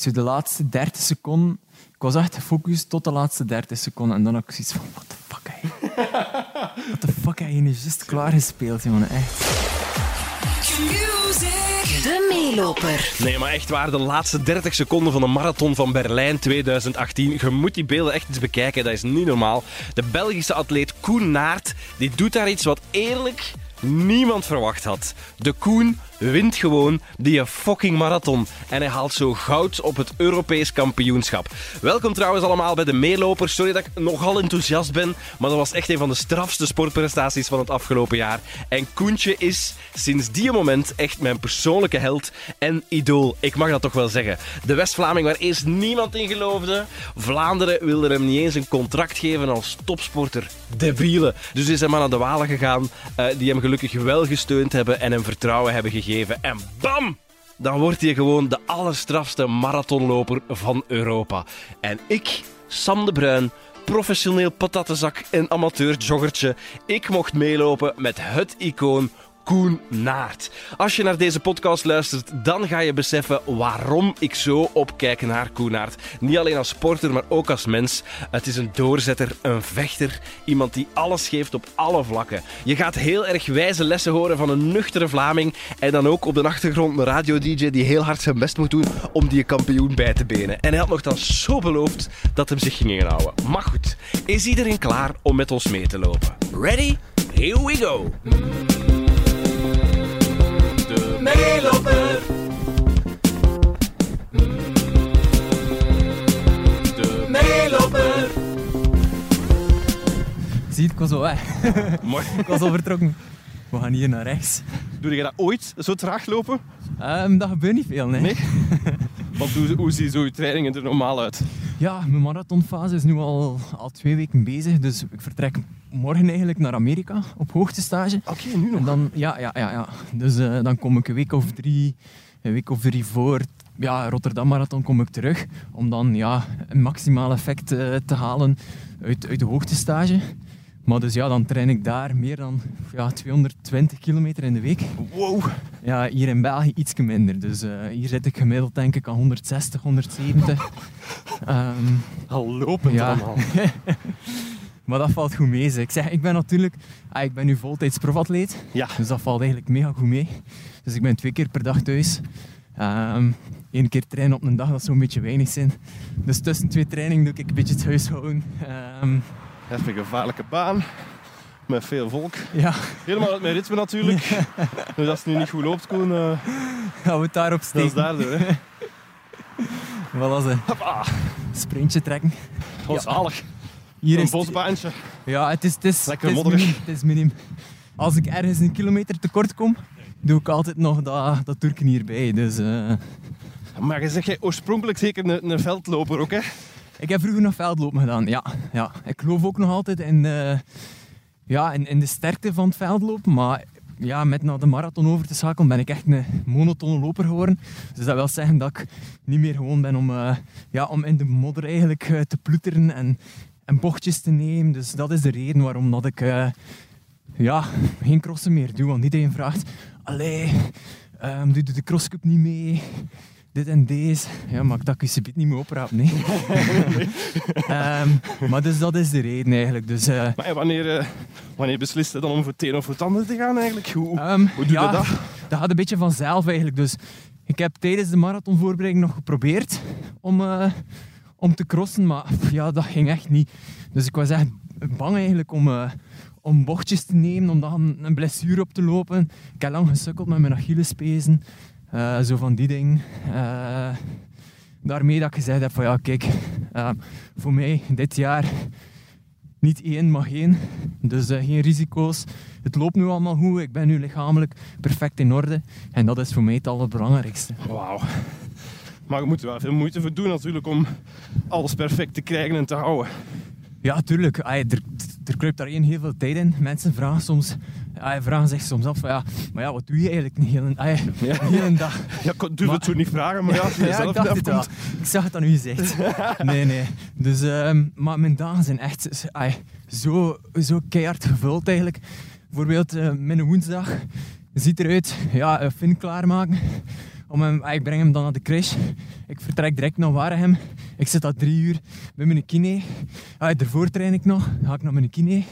zo de laatste 30 seconden. Ik was echt gefocust tot de laatste 30 seconden. En dan had ik zoiets van: what the fuck, hè? What the fuck, hè? Je is juist klaargespeeld, jongen. Echt. De meeloper. Nee, maar echt waar, de laatste 30 seconden van de marathon van Berlijn 2018. Je moet die beelden echt eens bekijken, dat is niet normaal. De Belgische atleet Koen Naert, die doet daar iets wat eerlijk niemand verwacht had. De Koen wint gewoon die fucking marathon. En hij haalt zo goud op het Europees kampioenschap. Welkom trouwens allemaal bij de meelopers. Sorry dat ik nogal enthousiast ben, maar dat was echt een van de strafste sportprestaties van het afgelopen jaar. En Koentje is sinds die moment echt mijn persoonlijke held en idool. Ik mag dat toch wel zeggen. De West-Vlaming waar eerst niemand in geloofde. Vlaanderen wilde hem niet eens een contract geven als topsporter. Debielen. Dus is hij maar naar de Walen gegaan, uh, die hem gelukkig wel gesteund hebben en hem vertrouwen hebben gegeven. En bam! Dan wordt hij gewoon de allerstrafste marathonloper van Europa. En ik, Sam de Bruin, professioneel patattenzak en amateur joggertje, ik mocht meelopen met het icoon Koen. Als je naar deze podcast luistert, dan ga je beseffen waarom ik zo opkijk naar Koen. Niet alleen als sporter, maar ook als mens. Het is een doorzetter, een vechter, iemand die alles geeft op alle vlakken. Je gaat heel erg wijze lessen horen van een nuchtere Vlaming en dan ook op de achtergrond een radio-dj die heel hard zijn best moet doen om die kampioen bij te benen. En hij had nog dan zo beloofd dat hem zich ging inhouden. Maar goed, is iedereen klaar om met ons mee te lopen? Ready? Here we go! Meeloper. De meeloper. Zie ik was zo weg. Mooi. ik was al vertrokken. We gaan hier naar rechts. Doe je dat ooit, zo traag lopen? Um, dat gebeurt niet veel, nee. nee? Want hoe, hoe zien zo je trainingen er normaal uit? Ja, mijn marathonfase is nu al, al twee weken bezig. Dus ik vertrek morgen eigenlijk naar Amerika op hoogtestage. Oké, nu nog? En dan, ja, ja, ja, ja. Dus uh, dan kom ik een week of drie, een week of drie voor ja, Rotterdam Marathon kom ik terug. Om dan ja, een maximaal effect uh, te halen uit, uit de hoogtestage. Maar dus ja, dan train ik daar meer dan ja, 220 kilometer in de week. Wow! Ja, hier in België iets minder. Dus uh, hier zit ik gemiddeld denk ik aan 160, 170. um, Al lopend ja. allemaal. maar dat valt goed mee. Zeg. Ik zeg, ik ben natuurlijk... Ah, ik ben nu voltijds profatleet. Ja. Dus dat valt eigenlijk mega goed mee. Dus ik ben twee keer per dag thuis. Um, Eén keer trainen op een dag, dat zou een beetje weinig zijn. Dus tussen twee trainingen doe ik een beetje het huishouden. Um, Even een gevaarlijke baan. Met veel volk. Ja. Helemaal uit mijn ritme natuurlijk. Ja. Dus als het nu niet goed loopt, Koen... Uh, Gaan we het daarop steken. Dat is daardoor, hè. Wat was het? Hoppa. Sprintje trekken. Is zalig. Hier een is bosbaantje. Ja, het is, het is, Lekker het is modderig. minim. Het is minim. Als ik ergens een kilometer tekort kom, doe ik altijd nog dat, dat Turken hierbij. Dus, uh... Maar je zegt jij oorspronkelijk zeker een, een veldloper ook, hè? Ik heb vroeger nog veldlopen gedaan, ja. ja. Ik geloof ook nog altijd in de, ja, in, in de sterkte van het veldlopen, maar ja, met naar de marathon over te schakelen ben ik echt een monotone loper geworden. Dus dat wil zeggen dat ik niet meer gewoon ben om, uh, ja, om in de modder eigenlijk uh, te ploeteren en, en bochtjes te nemen. Dus dat is de reden waarom dat ik ja, geen crossen meer doe. Want iedereen vraagt, allee, um, doe de crosscup niet mee? Dit en deze. Ja, maar dat kun je niet meer oprapen. Nee. um, maar dus dat is de reden eigenlijk. Dus, uh, maar wanneer, uh, wanneer beslist je dan om voor het een of voor het ander te gaan eigenlijk? Hoe, um, hoe doe ja, je dat? Dat gaat een beetje vanzelf eigenlijk. Dus ik heb tijdens de marathonvoorbereiding nog geprobeerd om, uh, om te crossen, maar ja, dat ging echt niet. Dus ik was echt bang eigenlijk om, om bochtjes te nemen, om dan een blessure op te lopen. Ik heb lang gesukkeld met mijn Achillespezen. Uh, zo van die dingen. Uh, daarmee dat ik gezegd heb van ja, kijk, uh, voor mij dit jaar niet één, maar geen. Dus geen risico's. Het loopt nu allemaal goed. Ik ben nu lichamelijk perfect in orde. En dat is voor mij het allerbelangrijkste. Wauw. Maar je moet er wel veel moeite voor doen natuurlijk om alles perfect te krijgen en te houden. Ja, tuurlijk. Ay, er, er kruipt daarin heel veel tijd in. Mensen vragen soms, ay, vragen zich soms af van ja, maar ja, wat doe je eigenlijk een hele, ay, ja. hele dag? Ja, ik durf het zo niet vragen, maar ja, als je ja, zelf ik dacht. Ik zag het aan u gezegd. Nee, nee. Dus, um, maar mijn dagen zijn echt zo, zo keihard gevuld eigenlijk. Bijvoorbeeld uh, mijn woensdag ziet eruit, ja, fin klaarmaken. Om hem, ah, ik breng hem dan naar de crash. Ik vertrek direct naar Waregem. Ik zit daar drie uur bij mijn kine. Ah, daarvoor train ik nog. Dan ga ik naar mijn kine.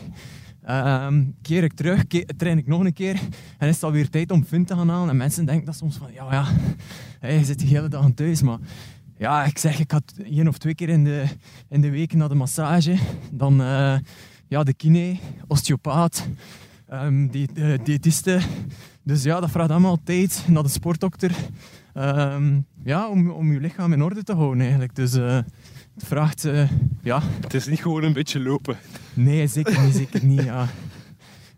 Ehm, keer ik terug, train ik nog een keer. En is het alweer tijd om Vin te gaan halen. En mensen denken dat soms van, ja, ja, je zit de hele dag thuis. Maar ja, ik zeg, ik had één of twee keer in de, in de week naar de massage. Dan eh, ja, de kine, osteopaat, ehm, die, diëtiste. Dus ja, dat vraagt allemaal tijd naar de sportdokter. Ehm, ja, om, om je lichaam in orde te houden eigenlijk. Dus eh, het vraagt, eh, ja, Het is niet gewoon een beetje lopen. Nee, zeker niet. Zeker niet ja.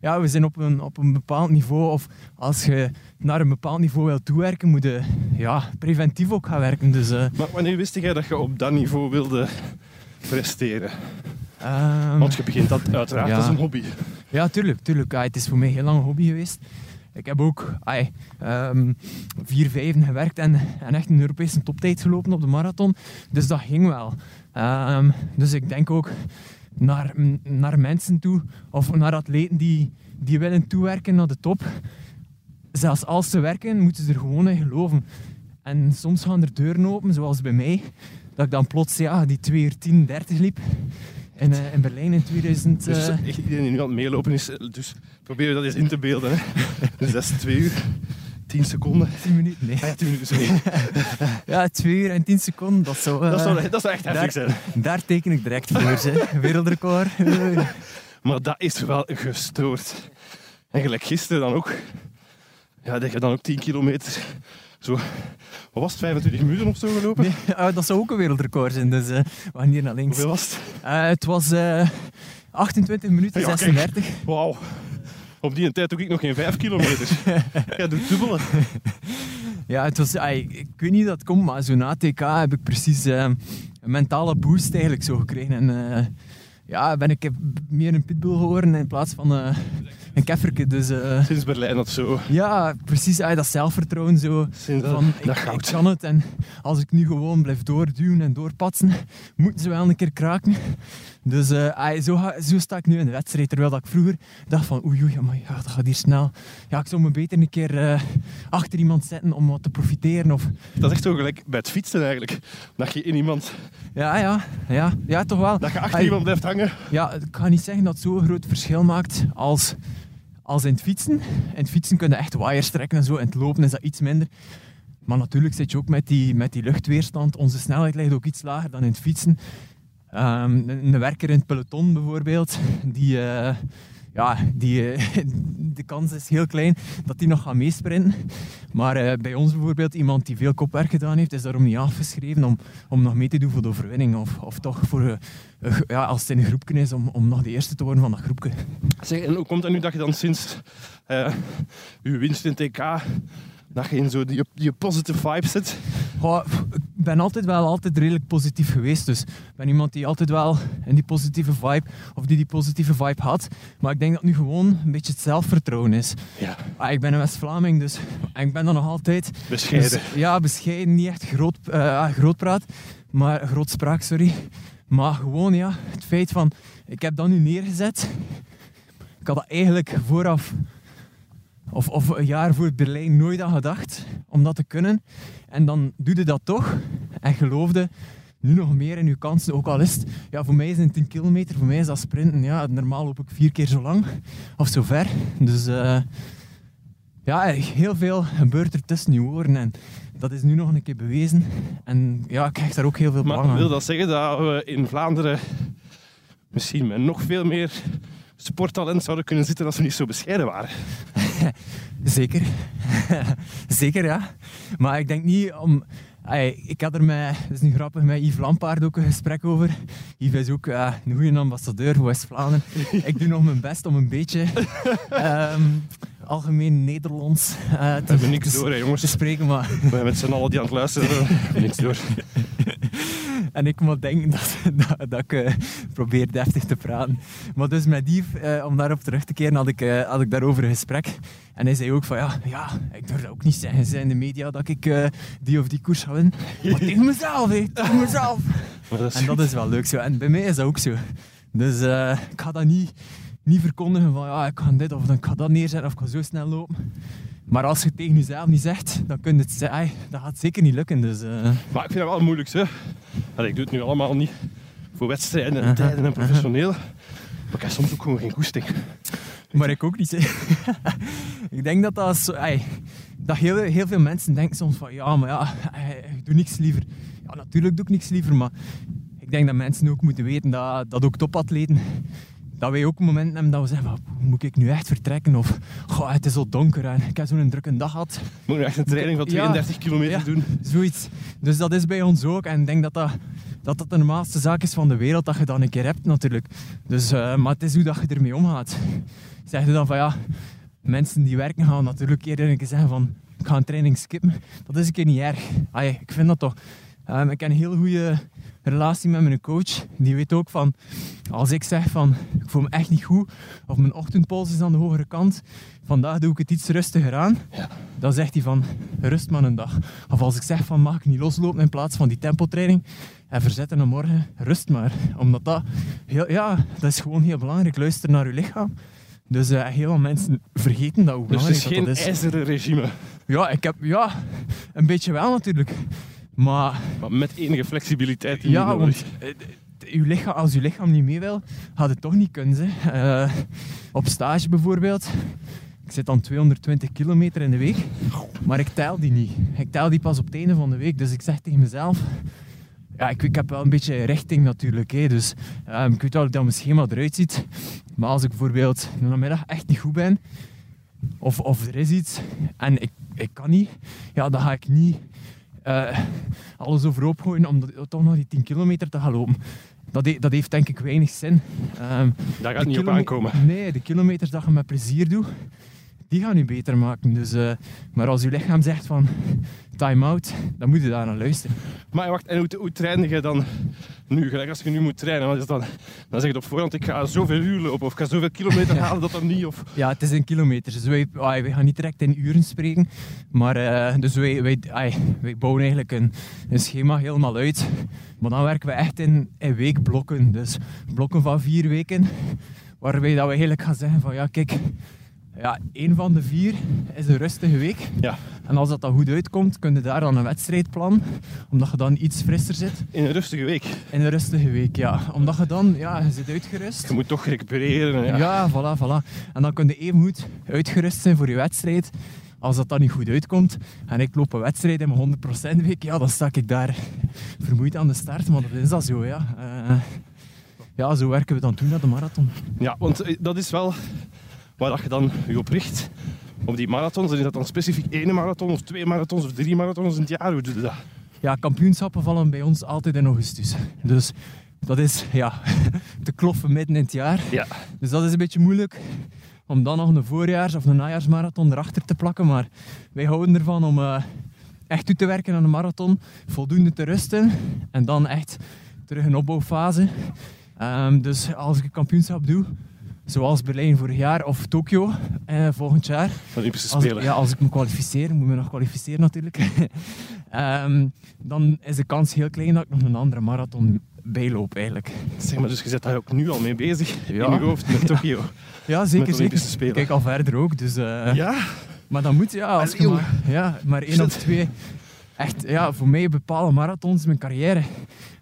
ja, we zijn op een, op een bepaald niveau. Of als je naar een bepaald niveau wilt toewerken, moet je ja, preventief ook gaan werken. Dus, eh, Maar wanneer wist jij dat je op dat niveau wilde presteren? ehm, Want je begint dat uiteraard Ja. als een hobby. Ja, tuurlijk. tuurlijk. Ah, het is voor mij heel lang een hobby geweest. Ik heb ook ai, ehm, vier vijven gewerkt en, en echt een Europese toptijd gelopen op de marathon. Dus dat ging wel. Ehm, dus ik denk ook naar, naar mensen toe, of naar atleten die, die willen toewerken naar de top. Zelfs als ze werken, moeten ze er gewoon in geloven. En soms gaan er deuren open, zoals bij mij, dat ik dan plots ja, die 2 uur 10, 30 liep. In, eh, in Berlijn in 2000. Dus eh, iedereen die nu aan het meelopen is, dus probeer je dat eens in te beelden. Hè. Dus dat is twee uur, tien seconden. 10 minuten, nee. Ah ja, tien minuten, sorry. Ja, 2 uur en 10 seconden, dat zou... eh, Dat zou, dat zou echt heftig daar, zijn. daar teken ik direct voor, hè. Wereldrecord. Eh, Maar dat is wel gestoord. En gelijk gisteren dan ook. Ja, dat je dan ook 10 kilometer. Zo, wat was het, 25 minuten of zo gelopen? Nee, ah, dat zou ook een wereldrecord zijn, dus eh, we gaan hier naar links. Hoeveel was het? Eh, het was eh 28 minuten, Ja, kijk. 36. Wauw. Op die tijd doe ik nog geen 5 kilometer. Ja, doe dubbele. Ja, het was, ik, weet niet dat het komt, maar zo na TK heb ik precies eh, een mentale boost eigenlijk zo gekregen. En eh, ja, ben ik meer een pitbull geworden in plaats van eh, een kefferke. Dus eh, Sinds Berlijn of zo. ja, precies, ah, dat zelfvertrouwen zo. Sinds dat, Van, ik, dat ik kan het en als ik nu gewoon blijf doorduwen en doorpatsen, moeten ze wel een keer kraken. Dus eh, ai, zo, ga- zo sta ik nu in de wedstrijd. Terwijl dat ik vroeger dacht van oei oei, ja, dat gaat hier snel. Ja, ik zou me beter een keer eh, achter iemand zetten om wat te profiteren. Of, Dat is echt zo gelijk bij het fietsen eigenlijk. Dat je in iemand, ja, ja, ja, ja, toch wel. dat je achter iemand blijft hangen. Ja, ik ga niet zeggen dat het zo'n groot verschil maakt als, als in het fietsen. In het fietsen kun je echt waaiers trekken en zo. In het lopen is dat iets minder. Maar natuurlijk zit je ook met die, met die luchtweerstand. Onze snelheid ligt ook iets lager dan in het fietsen. Ehm, een, werker in het peloton bijvoorbeeld, die, eh, ja, die, eh, de kans is heel klein dat die nog gaat meesprinten. Maar eh, bij ons bijvoorbeeld, iemand die veel kopwerk gedaan heeft, is daarom niet afgeschreven om, om nog mee te doen voor de overwinning. Of, of toch voor, ja, als het in een groepje is, om, om nog de eerste te worden van dat groepje. Zeg, en hoe komt het nu dat je dan sinds je winst in TK, dat je in zo die, die positive vibe zit? Ik ben altijd wel altijd redelijk positief geweest. Dus ik ben iemand die altijd wel in die positieve vibe, of die die positieve vibe had. Maar ik denk dat nu gewoon een beetje het zelfvertrouwen is. Ja, Ah, ik ben een West-Vlaming, dus en ik ben dat nog altijd. bescheiden. Dus, ja, bescheiden, niet echt groot, ah, grootpraat, maar grootspraak, sorry. Maar gewoon ja, het feit van, ik heb dat nu neergezet. Ik had dat eigenlijk vooraf, of, of een jaar voor Berlijn, nooit aan gedacht om dat te kunnen. En dan doe je dat toch en geloofde nu nog meer in je kansen. Ook al is het, ja, voor mij is het 10 kilometer, voor mij is dat sprinten. Ja, normaal loop ik vier keer zo lang of zo ver. Dus eh, ja, heel veel gebeurt er tussen je oren. En dat is nu nog een keer bewezen. En ja, ik krijg daar ook heel veel belang Maar aan. wil dat zeggen dat we in Vlaanderen misschien met nog veel meer sporttalent zouden kunnen zitten als we niet zo bescheiden waren? Zeker. Zeker, ja. Maar ik denk niet om... Ik had er met, dat is nu grappig, met Yves Lampaard ook een gesprek over. Yves is ook eh, een goede ambassadeur voor West-Vlaanderen. ik doe nog mijn best om een beetje ehm, algemeen Nederlands eh, te, We niks te- door, hè, jongens. te spreken. Maar We met z'n allen die aan het luisteren niks door. En ik moet denken dat, dat, dat ik eh, probeer deftig te praten. Maar dus met Yves, eh, om daarop terug te keren, had ik, had ik daarover een gesprek. En hij zei ook van, ja, ja ik durf dat ook niet zeggen Ze in de media dat ik die of die koers ga winnen. Maar tegen mezelf, hè, tegen mezelf. Dat En dat is wel leuk zo. En bij mij is dat ook zo. Dus ik ga dat niet, niet verkondigen van, ja, ik ga dit of ik ga dat neerzetten of ik ga zo snel lopen. Maar als je het tegen jezelf niet zegt, dan kun je het zeggen. Dat gaat zeker niet lukken. Dus, eh, Maar ik vind dat wel het moeilijkste. Allee, ik doe het nu allemaal niet voor wedstrijden en tijden en professioneel. Maar ik heb soms ook gewoon geen goesting. Maar ik ook niet. hè. ik denk dat dat zo... dat heel, heel veel mensen denken soms van... Ja, maar ja, ik doe niks liever. Ja, natuurlijk doe ik niks liever, maar... Ik denk dat mensen ook moeten weten dat, dat ook topatleten... Dat wij ook momenten hebben dat we zeggen van... Moet ik nu echt vertrekken? Of... Goh, het is zo donker en ik heb zo'n drukke dag gehad. Ik moet nu echt een training van Ja. 32 kilometer Ja. doen. Zoiets. Dus dat is bij ons ook. En ik denk dat dat, dat, dat de normaalste zaak is van de wereld, dat je dat een keer hebt natuurlijk. Dus, eh, maar het is hoe dat je ermee omgaat. Zeg je dan van ja, mensen die werken gaan natuurlijk eerder een keer zeggen van ik ga een training skippen. Dat is een keer niet erg. Allee, ik vind dat toch. Ehm, ik een hele goede relatie met mijn coach. Die weet ook van, als ik zeg van ik voel me echt niet goed, of mijn ochtendpols is aan de hogere kant, vandaag doe ik het iets rustiger aan. Dan zegt hij van, rust maar een dag. Of als ik zeg van, mag ik niet loslopen in plaats van die tempotraining en verzetten naar morgen, rust maar. Omdat dat, heel, ja, dat is gewoon heel belangrijk. Luister naar je lichaam. Dus eh, heel veel mensen vergeten dat hoe Dus het is geen dat, dat is. ijzeren regime. Ja, ik heb, ja, een beetje wel natuurlijk. Maar Maar met enige flexibiliteit. in ja, die want eh, uw lichaam, als je lichaam niet mee wil, gaat het toch niet kunnen. Hè. Eh, op stage bijvoorbeeld, ik zit dan 220 kilometer in de week, maar ik tel die niet. Ik tel die pas op het einde van de week. Dus ik zeg tegen mezelf, ja, ik, ik heb wel een beetje richting natuurlijk. Hè. Dus eh, ik weet wel hoe dat mijn schema eruit ziet. Maar als ik bijvoorbeeld in de echt niet goed ben, of, of er is iets en ik, ik kan niet, ja, dan ga ik niet eh, alles overhoop gooien om toch nog die 10 kilometer te gaan lopen. Dat, he- dat heeft denk ik weinig zin. Ehm, Daar gaat niet op aankomen. Nee, de kilometers dat je met plezier doet, die gaan je beter maken. Dus, eh, maar als je lichaam zegt van time-out, dan moet je daar naar luisteren. Maar wacht, en hoe, hoe train je dan nu? Gelijk als je nu moet trainen, is dan, dan zeg je op voorhand, ik ga zoveel uur lopen of ik ga zoveel kilometer halen, dat dan niet. Of... Ja, het is in kilometers. Dus wij, wij gaan niet direct in uren spreken. Maar eh, dus wij, wij, wij bouwen eigenlijk een, een schema helemaal uit. Maar dan werken we echt in, in weekblokken. Dus blokken van vier weken. Waarbij dat we eigenlijk gaan zeggen van ja, kijk, ja, één van de vier is een rustige week. Ja, En als dat dan goed uitkomt, kun je daar dan een wedstrijd plannen. Omdat je dan iets frisser zit in een rustige week. in een rustige week. Ja. Omdat je dan, ja, je zit uitgerust. Je moet toch recupereren. en Ja. Ja, voilà, voilà. En dan kun je even goed uitgerust zijn voor je wedstrijd. Als dat dan niet goed uitkomt en ik loop een wedstrijd in mijn 100% week, ja, dan sta ik daar vermoeid aan de start. Maar dat is dat zo, ja. Eh, ja, zo werken we dan toe naar de marathon. Ja, want eh, dat is wel waar je dan je op richt. Op die marathons, en is dat dan specifiek één marathon of twee marathons of drie marathons in het jaar? Hoe doe je dat? Ja, kampioenschappen vallen bij ons altijd in augustus. Dus dat is, ja, te kloffen midden in het jaar. Ja. Dus dat is een beetje moeilijk om dan nog een voorjaars- of een najaarsmarathon erachter te plakken. Maar wij houden ervan om eh, echt toe te werken aan een marathon, voldoende te rusten en dan echt terug een opbouwfase. Ehm, dus als ik een kampioenschap doe, zoals Berlijn vorig jaar of Tokio eh, volgend jaar, Van Olympische als, Spelen. ja, als ik me kwalificeer, moet ik me nog kwalificeren natuurlijk, Ehm, dan is de kans heel klein dat ik nog een andere marathon bijloop eigenlijk. Zeg maar, dus je zit daar ook nu al mee bezig Ja. in je hoofd met Tokio. Ja, Met zeker, Olympische zeker. Spelen. Kijk al verder ook, dus... eh, Ja? Maar dat moet, ja, als je maar, ja, maar één of twee... Echt, ja, voor mij bepalen marathons mijn carrière.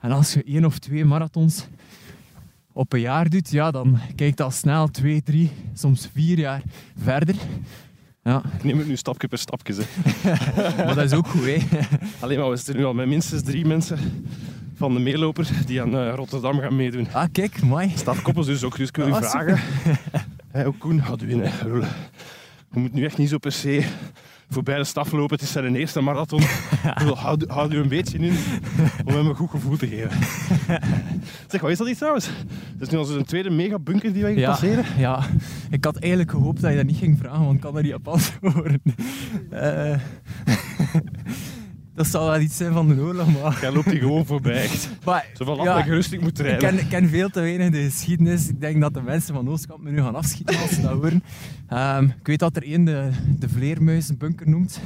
En als je één of twee marathons op een jaar doet, ja, dan kijkt al snel twee, drie, soms vier jaar verder. Ja, Ik neem het nu stapje per stapje. Maar dat is ook goed, hè. Alleen maar we zitten nu al met minstens drie mensen van de meeloper die aan eh, Rotterdam gaan meedoen. Ah, kijk, mooi. Staat koppels dus ook, dus ik wil u Ah, vragen. Hé, ook Koen, gaat u in. hè. Lul. Je moet nu echt niet zo per se voorbij de staf lopen. Het is zijn eerste marathon. Houd, houd u een beetje in om hem een goed gevoel te geven. Zeg, wat is dat hier trouwens? Het is nu zo'n tweede megabunker die wij hier Ja, passeren. ja, ik had eigenlijk gehoopt dat je dat niet ging vragen, want ik kan er niet op antwoorden. Eh, dat zal wel iets zijn van de oorlog, maar... Jij loopt hier gewoon voorbij. Echt. maar Zo van, laat ja, ik moet rijden. ken, ik ken veel te weinig de geschiedenis. Ik denk dat de mensen van Oostkamp me nu gaan afschieten als ze dat horen. Ehm, ik weet dat er één de, de vleermuizenbunker noemt.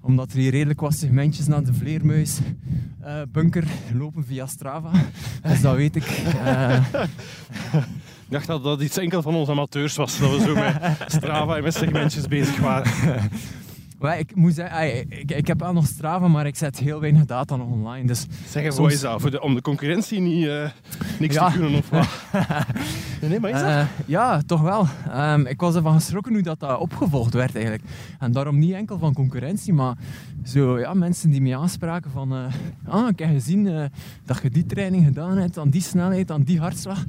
Omdat er hier redelijk wat segmentjes naar de vleermuisbunker lopen via Strava. Dus dat weet ik. Eh, Ik dacht dat dat iets enkel van onze amateurs was. Dat we zo met Strava en met segmentjes bezig waren. Maar ik moet zeggen, ik, ik heb wel nog Strava, maar ik zet heel weinig data nog online. Dus Zeg even Soms- wat is dat? Voor de, om de concurrentie niet, eh, niks Ja. te kunnen of wat? nee, nee, maar is dat? Eh, ja, toch wel. Ehm, ik was ervan geschrokken hoe dat, dat opgevolgd werd eigenlijk. En daarom niet enkel van concurrentie, maar zo, ja, mensen die mij aanspraken van... eh, ah, ik heb gezien dat je die training gedaan hebt, aan die snelheid, aan die hartslag.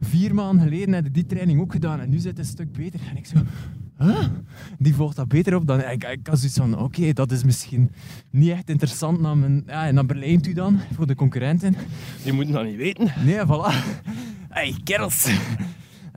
Vier maanden geleden heb je die training ook gedaan en nu zit het een stuk beter. En ik zo... Huh? Die volgt dat beter op dan... Ik, ik had zoiets van, oké, dat is misschien niet echt interessant naar, mijn, ja, naar Berlijn toe dan, voor de concurrenten. Die moeten dat niet weten. Nee, voilà. Hey, kerels.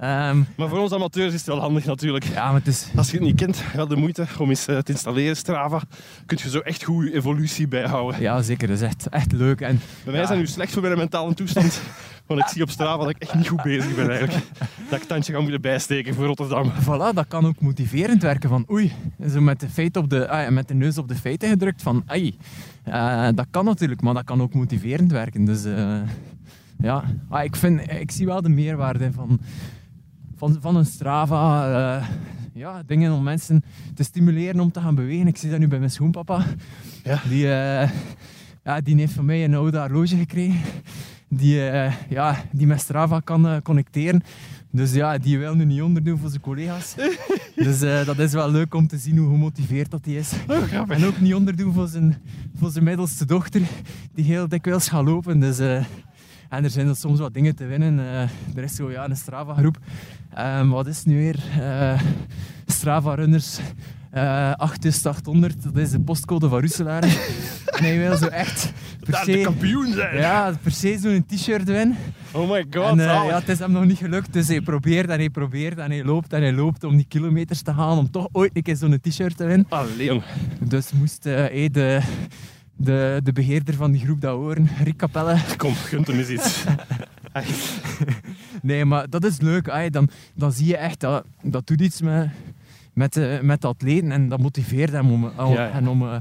Ehm, Maar voor ons amateurs is het wel handig natuurlijk. ja, maar het is... Als je het niet kent, ga de moeite om eens eh, te installeren, Strava. Kun je zo echt goed je evolutie bijhouden. Ja, zeker. Dat is echt, echt leuk. En Bij mij Ja. zijn nu slecht voor mijn mentale toestand. Want ik zie op Strava dat ik echt niet goed bezig ben eigenlijk. Dat ik tandje ga moeten bijsteken voor Rotterdam. voilà, dat kan ook motiverend werken. Van oei, zo met de, feit op de, ah, met de neus op de feiten gedrukt. Van ai, Eh, dat kan natuurlijk, maar dat kan ook motiverend werken. Dus eh, ja, ah, ik, vind, ik zie wel de meerwaarde van, van, van een Strava. eh, ja, dingen om mensen te stimuleren om te gaan bewegen. Ik zie dat nu bij mijn schoonpapa. Ja. Die, eh, ja, die heeft van mij een oude horloge gekregen. Die, eh, ja, die met Strava kan connecteren. Dus ja, die wil nu niet onderdoen voor zijn collega's. dus dat is wel leuk om te zien hoe gemotiveerd dat hij is. En ook niet onderdoen voor zijn, voor zijn middelste dochter, die heel dikwijls gaat lopen. Dus, en er zijn er soms wat dingen te winnen. Eh, er is zo ja, een Strava-groep. Ehm, wat is het nu weer? Eh, Strava-runners. eh 8800, dat is de postcode van Roeselaar. en hij wil zo echt per Daar de kampioen zijn. ja, per se zo'n t-shirt winnen. Oh my god, En, eh, ja, het is hem nog niet gelukt, dus hij probeert en hij probeert en hij loopt en hij loopt om die kilometers te halen om toch ooit een keer zo'n t-shirt te winnen. Allee, jong. Dus moest eh, hij de, de, de beheerder van die groep dat horen, Rick Capelle. Kom, gunt hem eens iets. Nee, maar dat is leuk. dan, dan zie je echt, dat, dat doet iets met, met, de, met de atleten en dat motiveert hem om, om, Ja, ja. En om, eh,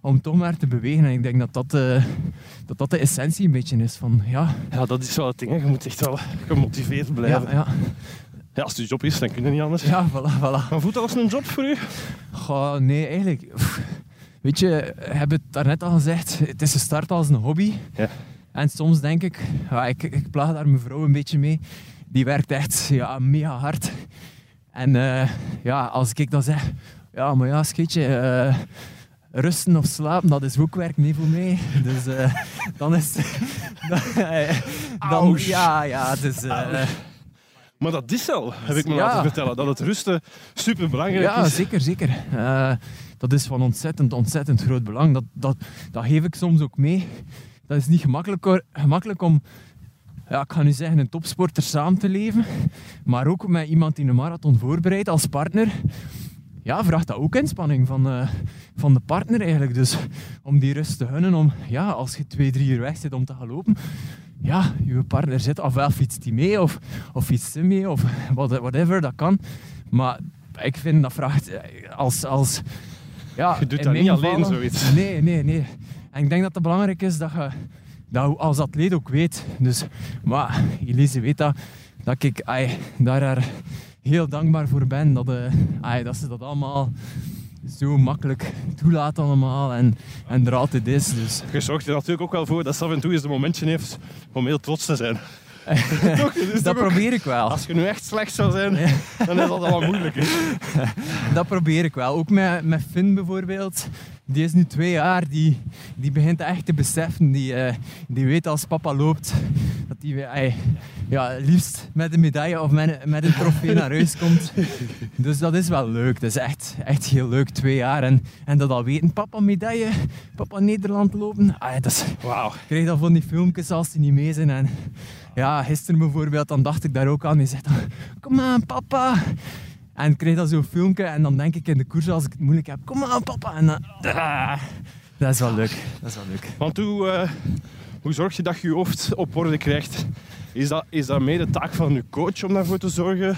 om toch maar te bewegen. En ik denk dat dat, eh, dat dat de essentie een beetje is van, ja, Ja, dat is wel het ding. hè. Je moet echt wel gemotiveerd blijven. Ja, ja, als het je job is, dan kun je niet anders. ja, voilà, voilà. Maar voelt dat als een job voor u? Goh, nee, eigenlijk. pff, Weet je, we hebben het daarnet al gezegd, het is gestart als een hobby. Ja. En soms denk ik, ja, ik, ik plaag daar mijn vrouw een beetje mee. Die werkt echt ja, mega hard. En eh, ja, als ik dan zeg, ja, maar ja, schietje, eh, rusten of slapen, dat is ook werk mee voor mij. Dus eh, dan is dan, ja, ja, het is... eh, Maar dat is wel, heb ik me Ja. laten vertellen. Dat het rusten super belangrijk Ja, is. zeker, zeker. Dat is van ontzettend, ontzettend groot belang. Dat, dat, dat geef ik soms ook mee. Dat is niet gemakkelijk, gemakkelijk om, ja, ik ga nu zeggen, een topsporter samen te leven. Maar ook met iemand die een marathon voorbereidt als partner. Ja, vraagt dat ook inspanning van, eh, van de partner eigenlijk. Dus om die rust te gunnen, om, ja, als je twee, drie uur weg zit om te gaan lopen, ja, je partner zit, ofwel fietst die mee, of, of fietst mee, of what- whatever, dat kan. Maar ik vind dat vraagt eh, als... als ja, Je doet dat niet alleen, zoiets. Nee, nee, nee. En ik denk dat het belangrijk is dat je dat je als atleet ook weet. Dus, maar Elise weet dat, dat ik daar heel dankbaar voor ben. Dat, eh, ai, dat ze dat allemaal zo makkelijk toelaat allemaal en, en er altijd is. Dus. Je zorgt er natuurlijk ook wel voor dat ze af en toe eens een momentje heeft om heel trots te zijn. Toch? Is Dat probeer ik wel. Als je nu echt slecht zou zijn, dan is dat wel moeilijk. hè. Dat probeer ik wel. Ook met, met Finn bijvoorbeeld. Die is nu twee jaar, die, die begint echt te beseffen. Die, eh, die weet als papa loopt, dat hij ja, liefst met een medaille of met, een- met een trofee naar huis komt. Dus dat is wel leuk. Dat is echt, echt heel leuk, twee jaar. En, en dat al weten, papa medaille, papa Nederland lopen. Ah, dat is, ik krijg dan van die filmpjes als die niet mee zijn. En ja, gisteren bijvoorbeeld, dan dacht ik daar ook aan. Die zegt dan, kom aan papa. En ik kreeg dan zo'n filmpje en dan denk ik in de koers als ik het moeilijk heb, kom aan papa. En dan, ah, dat is wel leuk. Dat is wel leuk. Want hoe, eh, hoe zorg je dat je je hoofd op orde krijgt? Is dat, is dat mede taak van je coach om daarvoor te zorgen?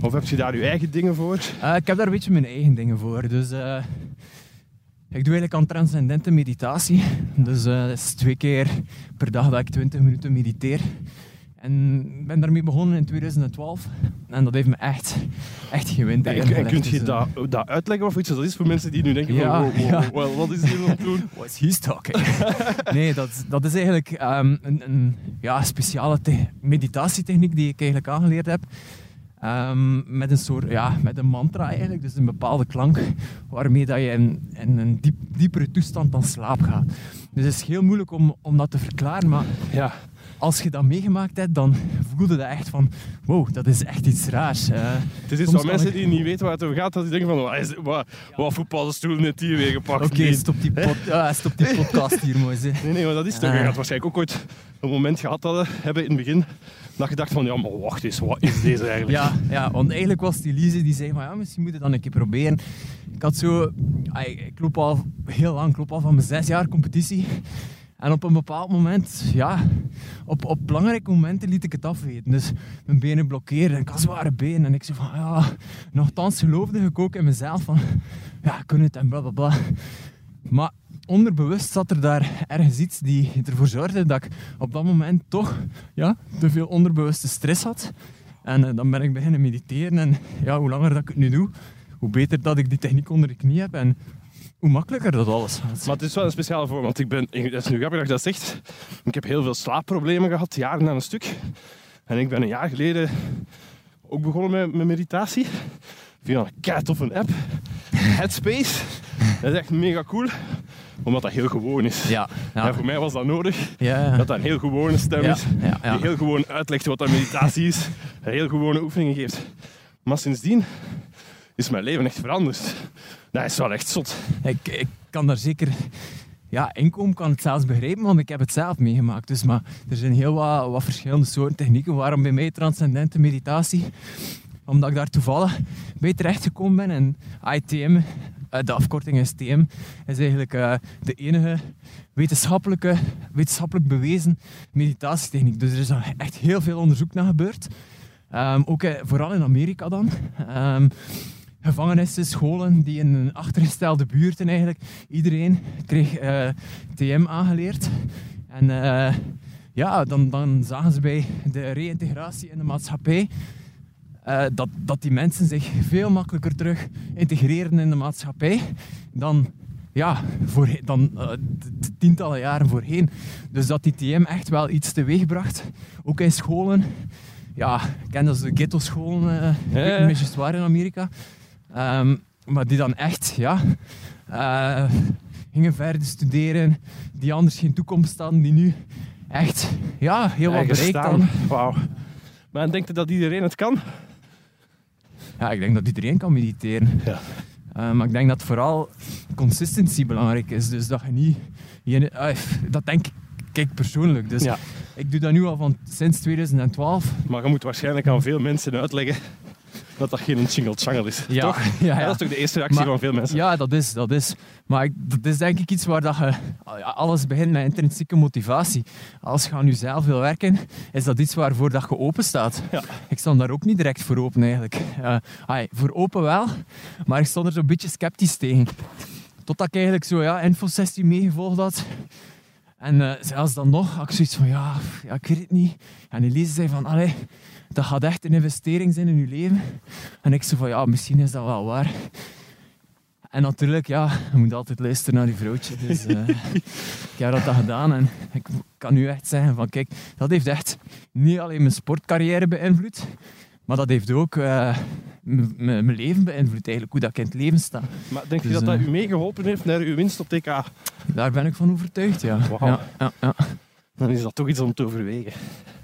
Of heb je daar je eigen dingen voor? Eh, ik heb daar een beetje mijn eigen dingen voor. Dus eh, ik doe eigenlijk aan transcendente meditatie. Dus dat is twee keer per dag dat ik 20 minuten mediteer. En ik ben daarmee begonnen in 2012. en dat heeft me echt, echt gewend. En, en kunt je dat, dat uitleggen of iets dat is voor mensen die nu denken Ja, van, wow, wow, ja. wow, wat is hier aan het doen? What's he talking? nee, dat, dat is eigenlijk ehm, een, een ja, speciale te- meditatietechniek die ik eigenlijk aangeleerd heb. Ehm, met een soort, ja, met een mantra eigenlijk, dus een bepaalde klank waarmee dat je in, in een diep, diepere toestand van slaap gaat. Dus het is heel moeilijk om, om dat te verklaren, maar Ja, als je dat meegemaakt hebt, dan voelde je echt van, wow, dat is echt iets raars. Eh, het is iets van mensen ik- die niet weten waar het over gaat, dat die denken van, wat, is, wat, wat paddenstoel net hier weer gepakt? Oké, stop, die pod- ah, stop die podcast hier, mooi. Nee, nee, maar dat is toch. Ah. Je gaat waarschijnlijk ook ooit een moment gehad hadden, hebben in het begin, dat je dacht van, ja, maar wacht eens, wat is deze eigenlijk? Ja, ja, want eigenlijk was die Lise die zei van ja, misschien moet je dan een keer proberen. Ik had zo, ik loop al heel lang, ik loop al van mijn zes jaar competitie. En op een bepaald moment, ja, op, op belangrijke momenten liet ik het afweten. Dus mijn benen blokkeerden en ik benen. En ik zei van ja, nogthans geloofde ik ook in mezelf van ja, kan het en bla bla bla. Maar onderbewust zat er daar ergens iets die ervoor zorgde dat ik op dat moment toch ja, te veel onderbewuste stress had. En eh, dan ben ik beginnen mediteren. En ja, hoe langer dat ik het nu doe, hoe beter dat ik die techniek onder de knie heb. En hoe makkelijker dat alles gaat. Maar het is wel een speciale vorm, want ik ben, dat is nu grappig dat je dat zegt. Ik heb heel veel slaapproblemen gehad, jaren aan een stuk. En ik ben een jaar geleden ook begonnen met, met meditatie. Via een kei toffe app. Headspace. Dat is echt mega cool, omdat dat heel gewoon is. Ja, En ja, voor mij was dat nodig, ja, ja. dat dat een heel gewone stem Ja, is. ja, ja. Die heel gewoon uitlegt wat dat meditatie is. En heel gewone oefeningen geeft. Maar sindsdien is mijn leven echt veranderd. Dat is wel echt zot. Ik, ik kan daar zeker... Ja, inkomen kan het zelfs begrijpen, want ik heb het zelf meegemaakt. Dus, maar er zijn heel wat, wat verschillende soorten technieken. Waarom bij mij transcendente meditatie? Omdat ik daar toevallig bij terechtgekomen ben. En ITM, eh, de afkorting is TM, is eigenlijk eh, de enige wetenschappelijke, wetenschappelijk bewezen meditatietechniek. Dus er is echt heel veel onderzoek naar gebeurd. Ehm, ook eh, vooral in Amerika dan. Ehm, gevangenissen, scholen die in een achtergestelde buurten eigenlijk. Iedereen kreeg eh, TM aangeleerd. En eh, ja, dan, dan zagen ze bij de reïntegratie in de maatschappij eh, dat, dat die mensen zich veel makkelijker terug integreren in de maatschappij dan, ja, voor, dan tientallen jaren voorheen. Dus dat die TM echt wel iets teweegbracht. Ook in scholen. Ja, ik ken dat de ghetto-scholen, weet Ja, ja. in Amerika. Ehm, maar die dan echt, ja, eh, gingen verder studeren, die anders geen toekomst hadden, die nu echt, ja, heel wat bereikt hadden. Wauw. Maar denkt u dat iedereen het kan? Ja, ik denk dat iedereen kan mediteren. Ja. Eh, maar ik denk dat vooral consistency belangrijk is. Dus dat je niet... Je, eh, dat denk ik persoonlijk. Dus Ja. ik doe dat nu al van sinds 2012. Maar je moet waarschijnlijk aan veel mensen uitleggen dat dat geen jingle-changel is. Ja, Toch? ja, ja. Dat is toch de eerste reactie Maar- van veel mensen? Ja, dat is, dat is. Maar ik, dat is denk ik iets waar dat je... Alles begint met intrinsieke motivatie. Als je aan jezelf wil werken, is dat iets waarvoor dat je open staat. Ja. Ik stond daar ook niet direct voor open eigenlijk. Eh, ai, voor open wel, maar ik stond er zo'n beetje sceptisch tegen. Totdat ik eigenlijk zo ja, infosessie meegevolgd had. En eh, zelfs dan nog had ik zoiets van, ja, ja, ik weet het niet. En Elise zei van, allee, dat gaat echt een investering zijn in je leven. En ik zei van, ja, misschien is dat wel waar. En natuurlijk, ja, je moet altijd luisteren naar je vrouwtje. Dus eh, ik heb dat dan gedaan en ik kan nu echt zeggen van, kijk, dat heeft echt niet alleen mijn sportcarrière beïnvloed, maar dat heeft ook eh, mijn leven beïnvloed eigenlijk, hoe dat ik in het leven sta. Maar denk je Dus, dat dat eh, u meegeholpen heeft naar uw winst op TK? Daar ben ik van overtuigd, ja. Ja, ja, ja. Dan is dat toch iets om te overwegen.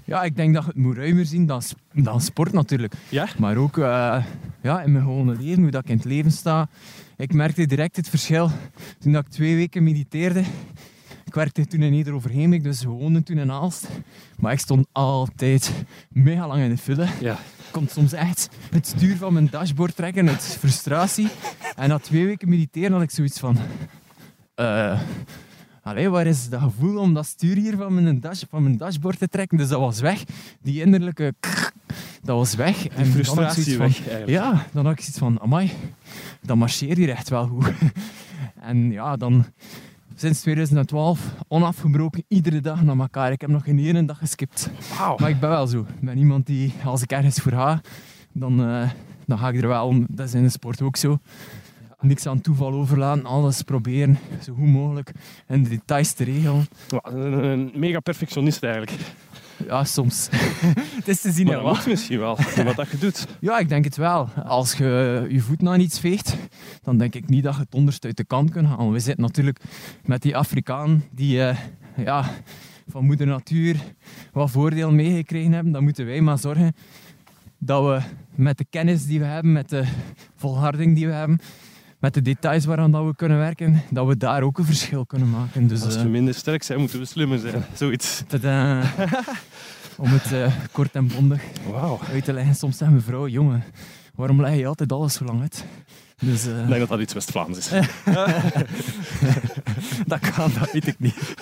ja, ik denk dat je het moet ruimer zien dan, dan sport natuurlijk. Ja? Maar ook eh, ja, in mijn gewone leven, hoe dat ik in het leven sta. Ik merkte direct het verschil toen dat ik twee weken mediteerde. Ik werkte toen in Neder-Overheemlik, dus we woonden toen in Aalst. Maar ik stond altijd mega lang in de file. Ja. Ik kon soms echt het stuur van mijn dashboard trekken uit frustratie. En na twee weken mediteren had ik zoiets van... eh allee, waar is dat gevoel om dat stuur hier van mijn, dash, van mijn dashboard te trekken? Dus dat was weg. Die innerlijke... Dat was weg. En had ik frustratie van, weg, eigenlijk. Ja, dan had ik zoiets van... Amai, dat marcheert hier echt wel goed. En ja, dan... Sinds 2012, onafgebroken, iedere dag naar elkaar. Ik heb nog geen ene dag geskipt. Wauw. Maar ik ben wel zo. Ik ben iemand die, als ik ergens voor ga, dan, eh, dan ga ik er wel om. Dat is in de sport ook zo. Niks aan toeval overlaten, alles proberen zo goed mogelijk en de details te regelen. Een mega perfectionist eigenlijk. Ja, soms. het is te zien, Maar dat wat. misschien wel, wat dat je doet. Ja, ik denk het wel. Als je je voet naar iets veegt, dan denk ik niet dat je het onderste uit de kant kunt halen. We zitten natuurlijk met die Afrikaan die eh, ja, van moeder natuur wat voordeel meegekregen hebben. Dan moeten wij maar zorgen dat we met de kennis die we hebben, met de volharding die we hebben, met de details waaraan dat we kunnen werken, dat we daar ook een verschil kunnen maken. Dus, Als eh, we minder sterk zijn, moeten we slimmer zijn. Zoiets. tadaa. om het eh, kort en bondig Wauw. uit te leggen. Soms zeggen mevrouw, jongen, waarom leg je altijd alles zo lang uit? Dus eh, Ik denk dat dat iets West-Vlaams is. dat kan, dat weet ik niet.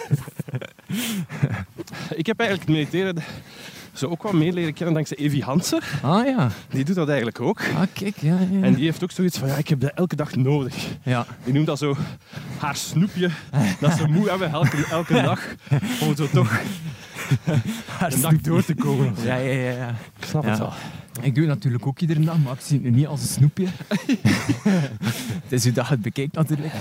Ik heb eigenlijk het mediteren zo ook wat meer leren kennen dankzij Evi Hansen. Ah ja, Die doet dat eigenlijk ook. ah kijk, ja, ja. En die heeft ook zoiets van, ja, ik heb dat elke dag nodig. ja. Die noemt dat zo haar snoepje, dat ze moe hebben elke, elke dag, om zo toch Haar een dag door te komen. Ja, ja, ja, ja. Ik snap Ja. het wel. Ik doe het natuurlijk ook iedere dag, maar ik zie het nu niet als een snoepje. het is hoe dat het bekijkt natuurlijk.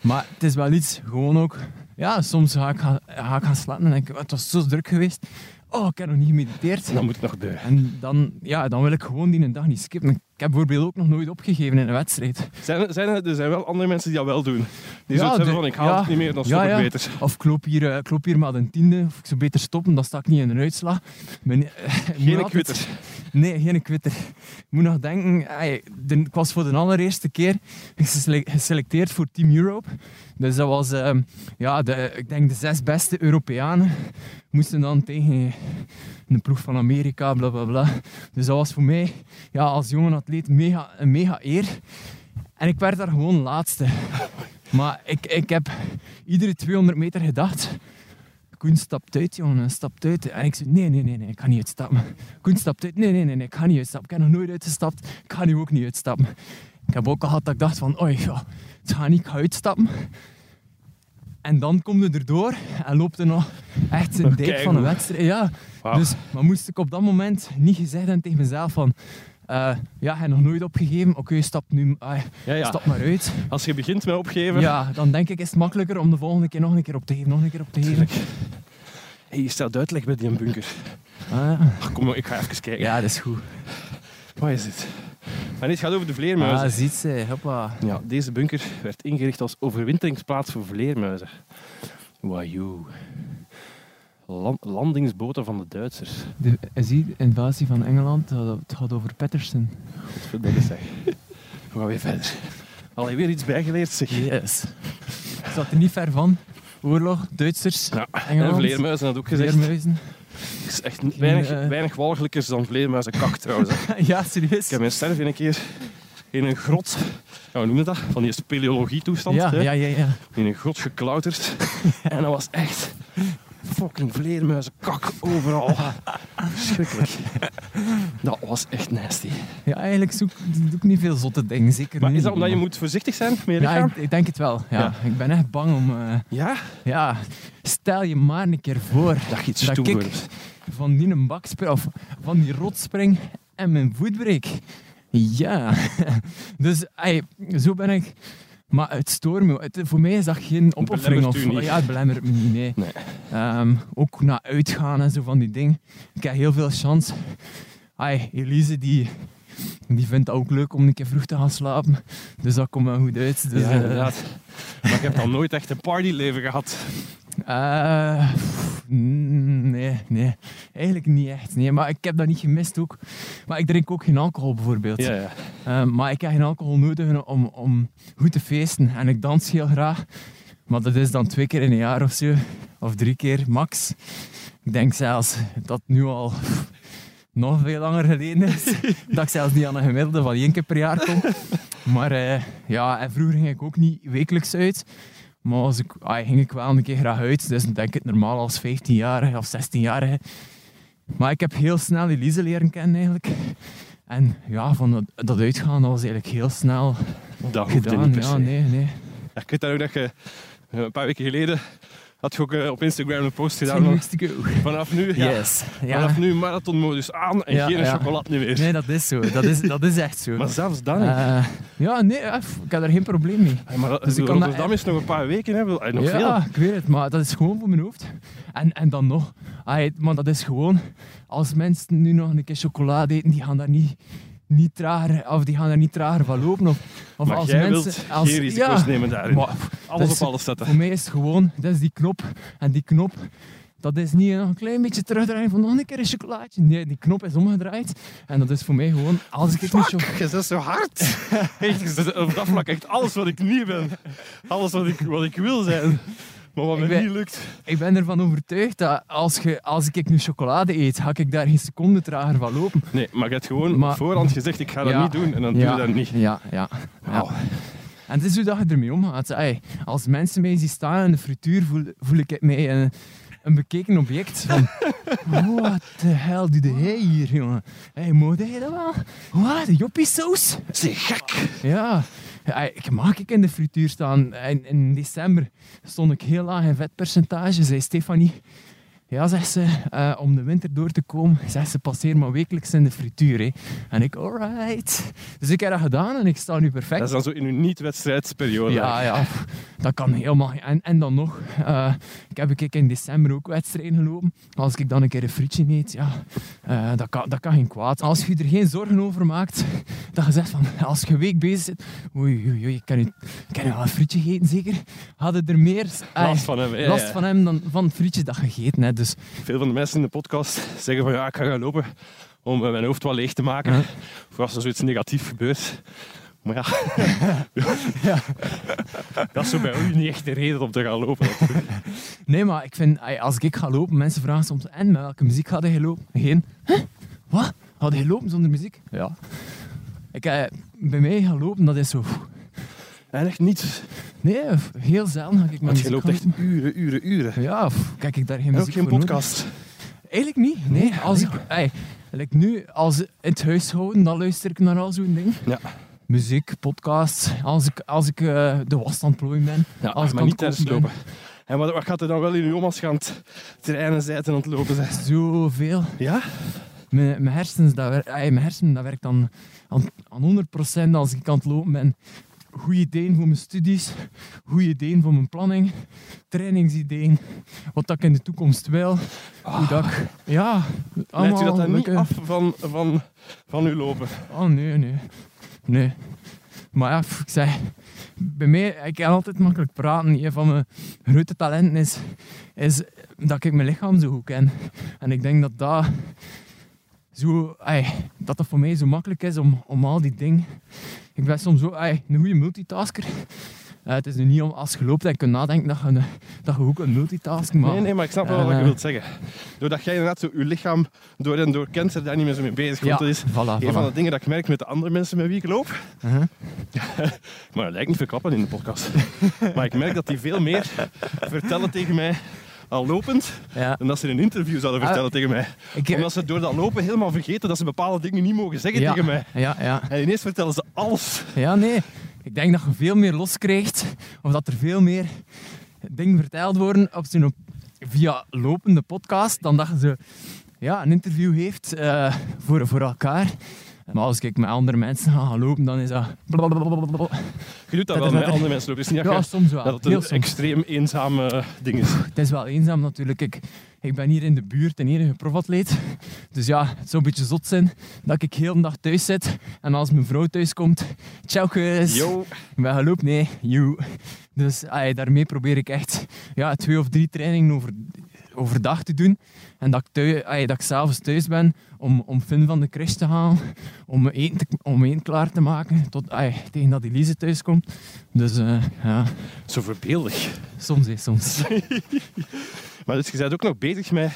Maar het is wel iets, gewoon ook... Ja, soms ga ik gaan, ga ik gaan slapen en denk ik, het was zo druk geweest. Oh, ik heb nog niet gemediteerd. Dan moet het nog de... En dan, ja, dan wil ik gewoon die een dag niet skippen. Ik heb bijvoorbeeld ook nog nooit opgegeven in een wedstrijd. Zijn, er- zijn, er er zijn wel andere mensen die dat wel doen. Die Ja, zeggen van, ik haal ja. het niet meer, dan Ja, stop ik ja. beter. Of ik loop hier, eh, ik loop hier maar een tiende, of ik zou beter stoppen, dan sta ik niet in een uitslag. Ik ik Geen quitter. Nee, geen quitter. Ik moet nog denken, ey, de- ik was voor de allereerste keer gesele- geselecteerd voor Team Europe. Dus dat was, ehm, ja, de, ik denk de zes beste Europeanen moesten dan tegen een ploeg van Amerika, bla bla bla. Dus dat was voor mij ja, als jonge atleet mega, een mega eer. En ik werd daar gewoon laatste. Maar ik, ik heb iedere 200 meter gedacht. Koen stapt uit, jongen, stapt uit. En ik zei, nee, nee, nee, nee, ik ga niet uitstappen. Koen stapt uit, nee, nee, nee, nee, ik ga niet uitstappen. Ik heb nog nooit uitgestapt, ik ga nu ook niet uitstappen. Ik heb ook al gehad dat ik dacht van, oei, ja, het gaat niet, ik ga uitstappen. En dan komt het erdoor en loopt er nog echt een dijk van een wedstrijd. Ja, dus, maar moest ik op dat moment niet gezegd hebben tegen mezelf van... eh, ja, hij nog nooit opgegeven. Oké, stap nu Ja, ja. stap maar uit. Als je begint met opgeven, Ja, dan denk ik is het makkelijker om de volgende keer nog een keer op te geven, nog een keer op te geven. hey, je stelt uitleg bij die bunker. Ah, Ach, kom, ik ga even kijken. ja, dat is goed. Wat is dit? Maar dit gaat over de vleermuizen. Ah, ziet ze, hoppa. Ja, deze bunker werd ingericht als overwinteringsplaats voor vleermuizen. Wauw. Lan- landingsboten van de Duitsers. De, zie, de invasie van Engeland, eh, het gaat over Patterson. Godverdomme zeg. We gaan weer verder. Allee, weer iets bijgeleerd zeg. Yes. Zat er niet ver van. Oorlog, Duitsers, Ja, Engeland, en vleermuizen had ook gezegd. vleermuizen. Het is echt weinig, eh, weinig walgelijkers dan vleermuizenkak trouwens. ja, serieus. Ik heb mijn sterf een keer in een grot, ja, hoe noem je dat? Van die speleologie-toestand. Ja, hè? ja, ja, ja. In een grot geklauterd. en dat was echt fucking vleermuizenkak overal. Verschrikkelijk. Dat was echt nasty. Ja, eigenlijk zoek, doe ik niet veel zotte dingen, zeker Maar niet. is dat omdat je moet voorzichtig zijn met je Ja, lichaam? ik, ik denk het wel. Ja. Ja. Ik ben echt bang om... eh, Ja? ja, stel je maar een keer voor Dat je iets stoer ik wordt. van die een bak spring, of van die rot spring en mijn voet breek. Ja. dus ey, zo ben ik... Maar het stoort me. Het, voor mij is dat geen opoffering. Of, ja, het belemmert me niet, nee. Nee. Ehm, ook naar uitgaan en zo van die dingen. Ik heb heel veel chance. Ai, Elise die, die vindt het ook leuk om een keer vroeg te gaan slapen. Dus dat komt wel goed uit. Dus, ja, eh, inderdaad. Maar ik heb dan nooit echt een partyleven gehad. Eh, mm, nee, nee. Eigenlijk niet echt. Nee, maar ik heb dat niet gemist ook. Maar ik drink ook geen alcohol bijvoorbeeld. Ja, ja. Eh, maar ik heb geen alcohol nodig om, om goed te feesten. En ik dans heel graag. Maar dat is dan twee keer in een jaar of zo. Of drie keer, max. Ik denk zelfs dat het nu al nog veel langer geleden is. dat ik zelfs niet aan een gemiddelde van één keer per jaar kom. Maar eh, ja, en vroeger ging ik ook niet wekelijks uit. Maar als ik, ah, ging ik wel een keer graag uit. Dus dan denk ik het normaal als 15-jarige of 16-jarige. Maar ik heb heel snel Elise leren kennen eigenlijk. En ja, van dat, dat uitgaan dat was eigenlijk heel snel Dat gedaan. niet per Ja, nee, nee. Ja, ik weet dat ook dat je eh, een paar weken geleden had je ook eh, op Instagram een post gedaan vanaf nu, ja, Yes. Ja. vanaf nu marathonmodus aan en Ja, geen chocolade meer. Nee, dat is zo. Dat is, dat is echt zo. Maar zelfs dan. Eh, ja, nee, eh, ik heb daar geen probleem mee. Hey, maar dus ik Rotterdam dat- is nog een paar weken, hè? Nog ja, veel. ik weet het, maar dat is gewoon voor mijn hoofd. En, en dan nog, ah, maar dat is gewoon, als mensen nu nog een keer chocolade eten, die gaan daar niet, niet trager, of die gaan daar niet trager van lopen. Of, of Maar als jij mensen, wilt als, geen risico's ja, nemen daarin. maar Alles is- op alles zetten. voor mij is het gewoon, dat is die knop. En die knop, dat is niet nog een klein beetje terugdraaien van nog een keer een chocolaatje. Nee, die knop is omgedraaid. En dat is voor mij gewoon, als ik het niet Fuck, je bent zo hard. echt, op dat vlak echt alles wat ik niet ben. Alles wat ik, wat ik wil zijn. Maar wat Ik ben- niet lukt. Ik ben ervan overtuigd dat als, je, als ik nu chocolade eet, ga ik daar geen seconde trager van lopen. Nee, maar je hebt gewoon Maar- op voorhand gezegd, ik ga dat Ja. niet doen. En dan doe je dat niet. Ja, ja. ja. En het is hoe dat je ermee omgaat. Ey, als mensen mij zien staan in de frituur, voel, voel ik mij een, een bekeken object. Van, what the hell doe jij hier, jongen? Hey, moet jij dat wel? Wat, de joppiesaus? Zeg gek. Ja. Ik mag ik in de frituur staan. In december stond ik heel laag in vetpercentage, zei Stefanie. Ja, zegt ze, eh, om de winter door te komen, zegt ze, passeer maar wekelijks in de frituur. Hè. En ik, alright. Dus ik heb dat gedaan en ik sta nu perfect. Dat is dan zo in uw niet-wedstrijdsperiode. Ja, ja, dat kan helemaal. En, en dan nog, eh, ik heb ik in december ook wedstrijden gelopen. Als ik dan een keer een frietje eet, ja, eh, dat, kan, dat kan geen kwaad. Als je er geen zorgen over maakt, dat je zegt van, als je een week bezig zit, oei, oei, oei, ik kan, nu, kan nu wel een frietje eten, zeker? Hadden er meer Last van hem. Ja, last ja. van hem dan van het frietje dat je gegeten hebt. Dus Veel van de mensen in de podcast zeggen van ja, ik ga gaan lopen om eh, mijn hoofd wat leeg te maken. Ja. Of als er zoiets negatief gebeurt. Maar ja, ja. dat is zo bij u niet echt de reden om te gaan lopen. Nee, maar ik vind, als ik ga lopen, mensen vragen soms, en met welke muziek ga je lopen? Geen. Huh? Wat? Had je lopen zonder muziek? Ja. Ik, eh, bij mij gaan lopen, dat is zo... En echt niet. Nee, heel zelden ga ik muziek je loopt gaan echt uren, uren, uren. Ja, pff, kijk ik daar geen En ook muziek geen voor nodig. podcast. Eigenlijk niet. Nee, als ik... Ey, like nu, als in het huishouden, dan luister ik naar al zo'n ding. Ja. Muziek, podcasts. Als ik, als ik eh, de was aan het plooien ben. Ja, als ik maar aan niet het tijdens koken lopen. En wat, wat gaat er dan wel in uw om als je aan het trainen zijt en aan het lopen bent? ben. Zoveel. Ja? Mijn, mijn, hersens, dat wer- ey, mijn hersenen, dat werkt dan aan, aan 100% als ik aan het lopen ben. Goede ideeën voor mijn studies, goede ideeën voor mijn planning, trainingsideeën, wat dat ik in de toekomst wil. Hoe dat ik, ja, Leidt u dat dan niet af van, van, van uw lopen? Oh nee, nee. Nee. Maar ja, ik zeg, bij mij, ik kan altijd makkelijk praten. Een van mijn grote talenten is, is dat ik mijn lichaam zo goed ken. En ik denk dat dat, zo, dat, dat voor mij zo makkelijk is om, om al die dingen. Ik ben soms zo een goede multitasker. Eh, het is nu niet om als je loopt en kunt nadenken dat je, dat je ook een multitasken maar Nee, nee, maar ik snap wel wat Eh. je wilt zeggen. Doordat jij inderdaad zo je lichaam door en door kent, er daar niet meer zo mee bezig. Want Ja, dat is voilà, een van de dingen dat ik merk met de andere mensen met wie ik loop. Uh-huh. Maar dat lijkt niet veel klappen in de podcast. maar ik merk dat die veel meer vertellen tegen mij al lopend, Ja. dan dat ze in een interview zouden Ah, vertellen tegen mij. Ik, Omdat ze door dat lopen helemaal vergeten dat ze bepaalde dingen niet mogen zeggen ja, tegen mij. Ja, ja. En ineens vertellen ze alles. Ja, nee. Ik denk dat je veel meer loskrijgt, of dat er veel meer dingen verteld worden op op- via lopende podcast, dan dat je zo, ja, een interview heeft eh, voor, voor elkaar. Maar als ik met andere mensen ga gaan lopen, dan is dat... blablabla. Je doet dat Dat wel met andere mensen lopen. Is niet Ja, dat, soms wel. dat het Heel een soms. extreem eenzame ding is. Het is wel eenzaam natuurlijk. Ik, ik ben hier in de buurt een enige profatleet. Dus ja, het zou een beetje zot zijn dat ik heel de dag thuis zit. En als mijn vrouw thuis komt, ciao kus. Yo. Ik ben gelopen, nee, you. Dus ay, daarmee probeer ik echt ja, twee of drie trainingen over, overdag te doen. En dat ik, thuis, ay, dat ik s'avonds thuis ben om, om Finn van de crash te halen, om eten, te- om eten klaar te maken, tot, ay, tegen dat Elise thuis komt. Dus eh, ja, Zo verbeeldig. soms is soms. Maar dus je bent ook nog bezig met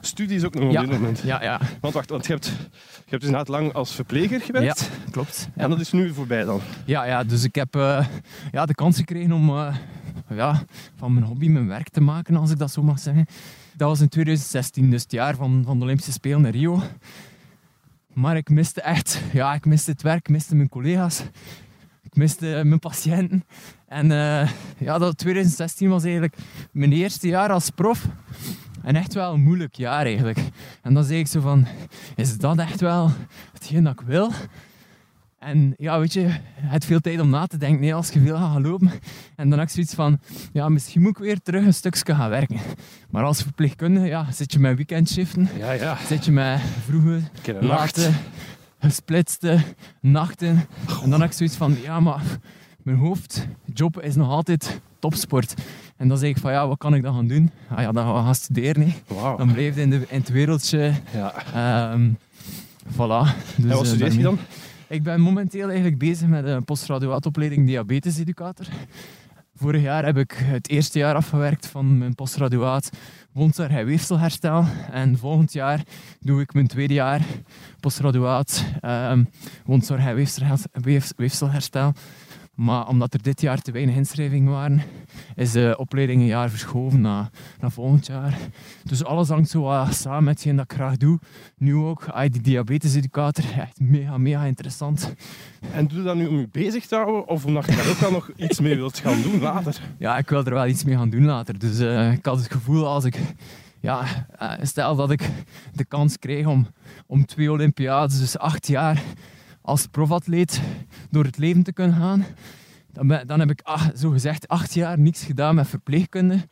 studies ook nog op Ja, dit moment. ja, ja, Want wacht, want je hebt, je hebt dus inderdaad lang als verpleger gewerkt. klopt. Ja. En dat is nu voorbij dan. Ja, ja, dus ik heb eh, ja, de kans gekregen om eh, ja, van mijn hobby mijn werk te maken, als ik dat zo mag zeggen. Dat was in 2016, dus het jaar van, van de Olympische Spelen in Rio. Maar ik miste echt, ja, ik miste het werk, ik miste mijn collega's. ik miste mijn patiënten. En eh, ja, dat 2016 was eigenlijk mijn eerste jaar als prof. En echt wel een moeilijk jaar eigenlijk. En dan zei ik zo van, is dat echt wel hetgeen dat ik wil? En ja, weet je, hebt veel tijd om na te denken nee, als je veel gaat gaan lopen. En dan heb ik zoiets van, ja, misschien moet ik weer terug een stukje gaan werken. Maar als verpleegkundige, ja, zit je met weekendshiften, Ja, ja. zit je met vroege, late, gesplitste nachten. En dan heb ik zoiets van, ja, maar mijn hoofdjob is nog altijd topsport. En dan zeg ik van, ja, wat kan ik dan gaan doen? Ah ja, dan gaan we gaan studeren. hè. Dan blijf je in, de, in het wereldje. Ja. Ehm voilà. Dus, En wat eh, studeer je dan? Ik ben momenteel eigenlijk bezig met een postgraduaatopleiding diabeteseducator. Vorig jaar heb ik het eerste jaar afgewerkt van mijn postgraduaat wondzorg en weefselherstel. En volgend jaar doe ik mijn tweede jaar postgraduaat um, wondzorg en weefselher- weef- weefselherstel. Maar omdat er dit jaar te weinig inschrijvingen waren, is de opleiding een jaar verschoven naar, naar volgend jaar. Dus alles hangt zo wat samen met hetgeen dat ik graag doe. Nu ook, ah, die diabeteseducator, echt mega, mega interessant. En doe je dat nu om je bezig te houden of omdat je daar ook wel nog iets mee wilt gaan doen later? Ja, ik wil er wel iets mee gaan doen later. Dus eh, ik had het gevoel als ik... Ja, eh, stel dat ik de kans kreeg om, om twee Olympiades, dus acht jaar als profatleet door het leven te kunnen gaan, dan, dan heb ik ah, zo gezegd acht jaar niks gedaan met verpleegkunde.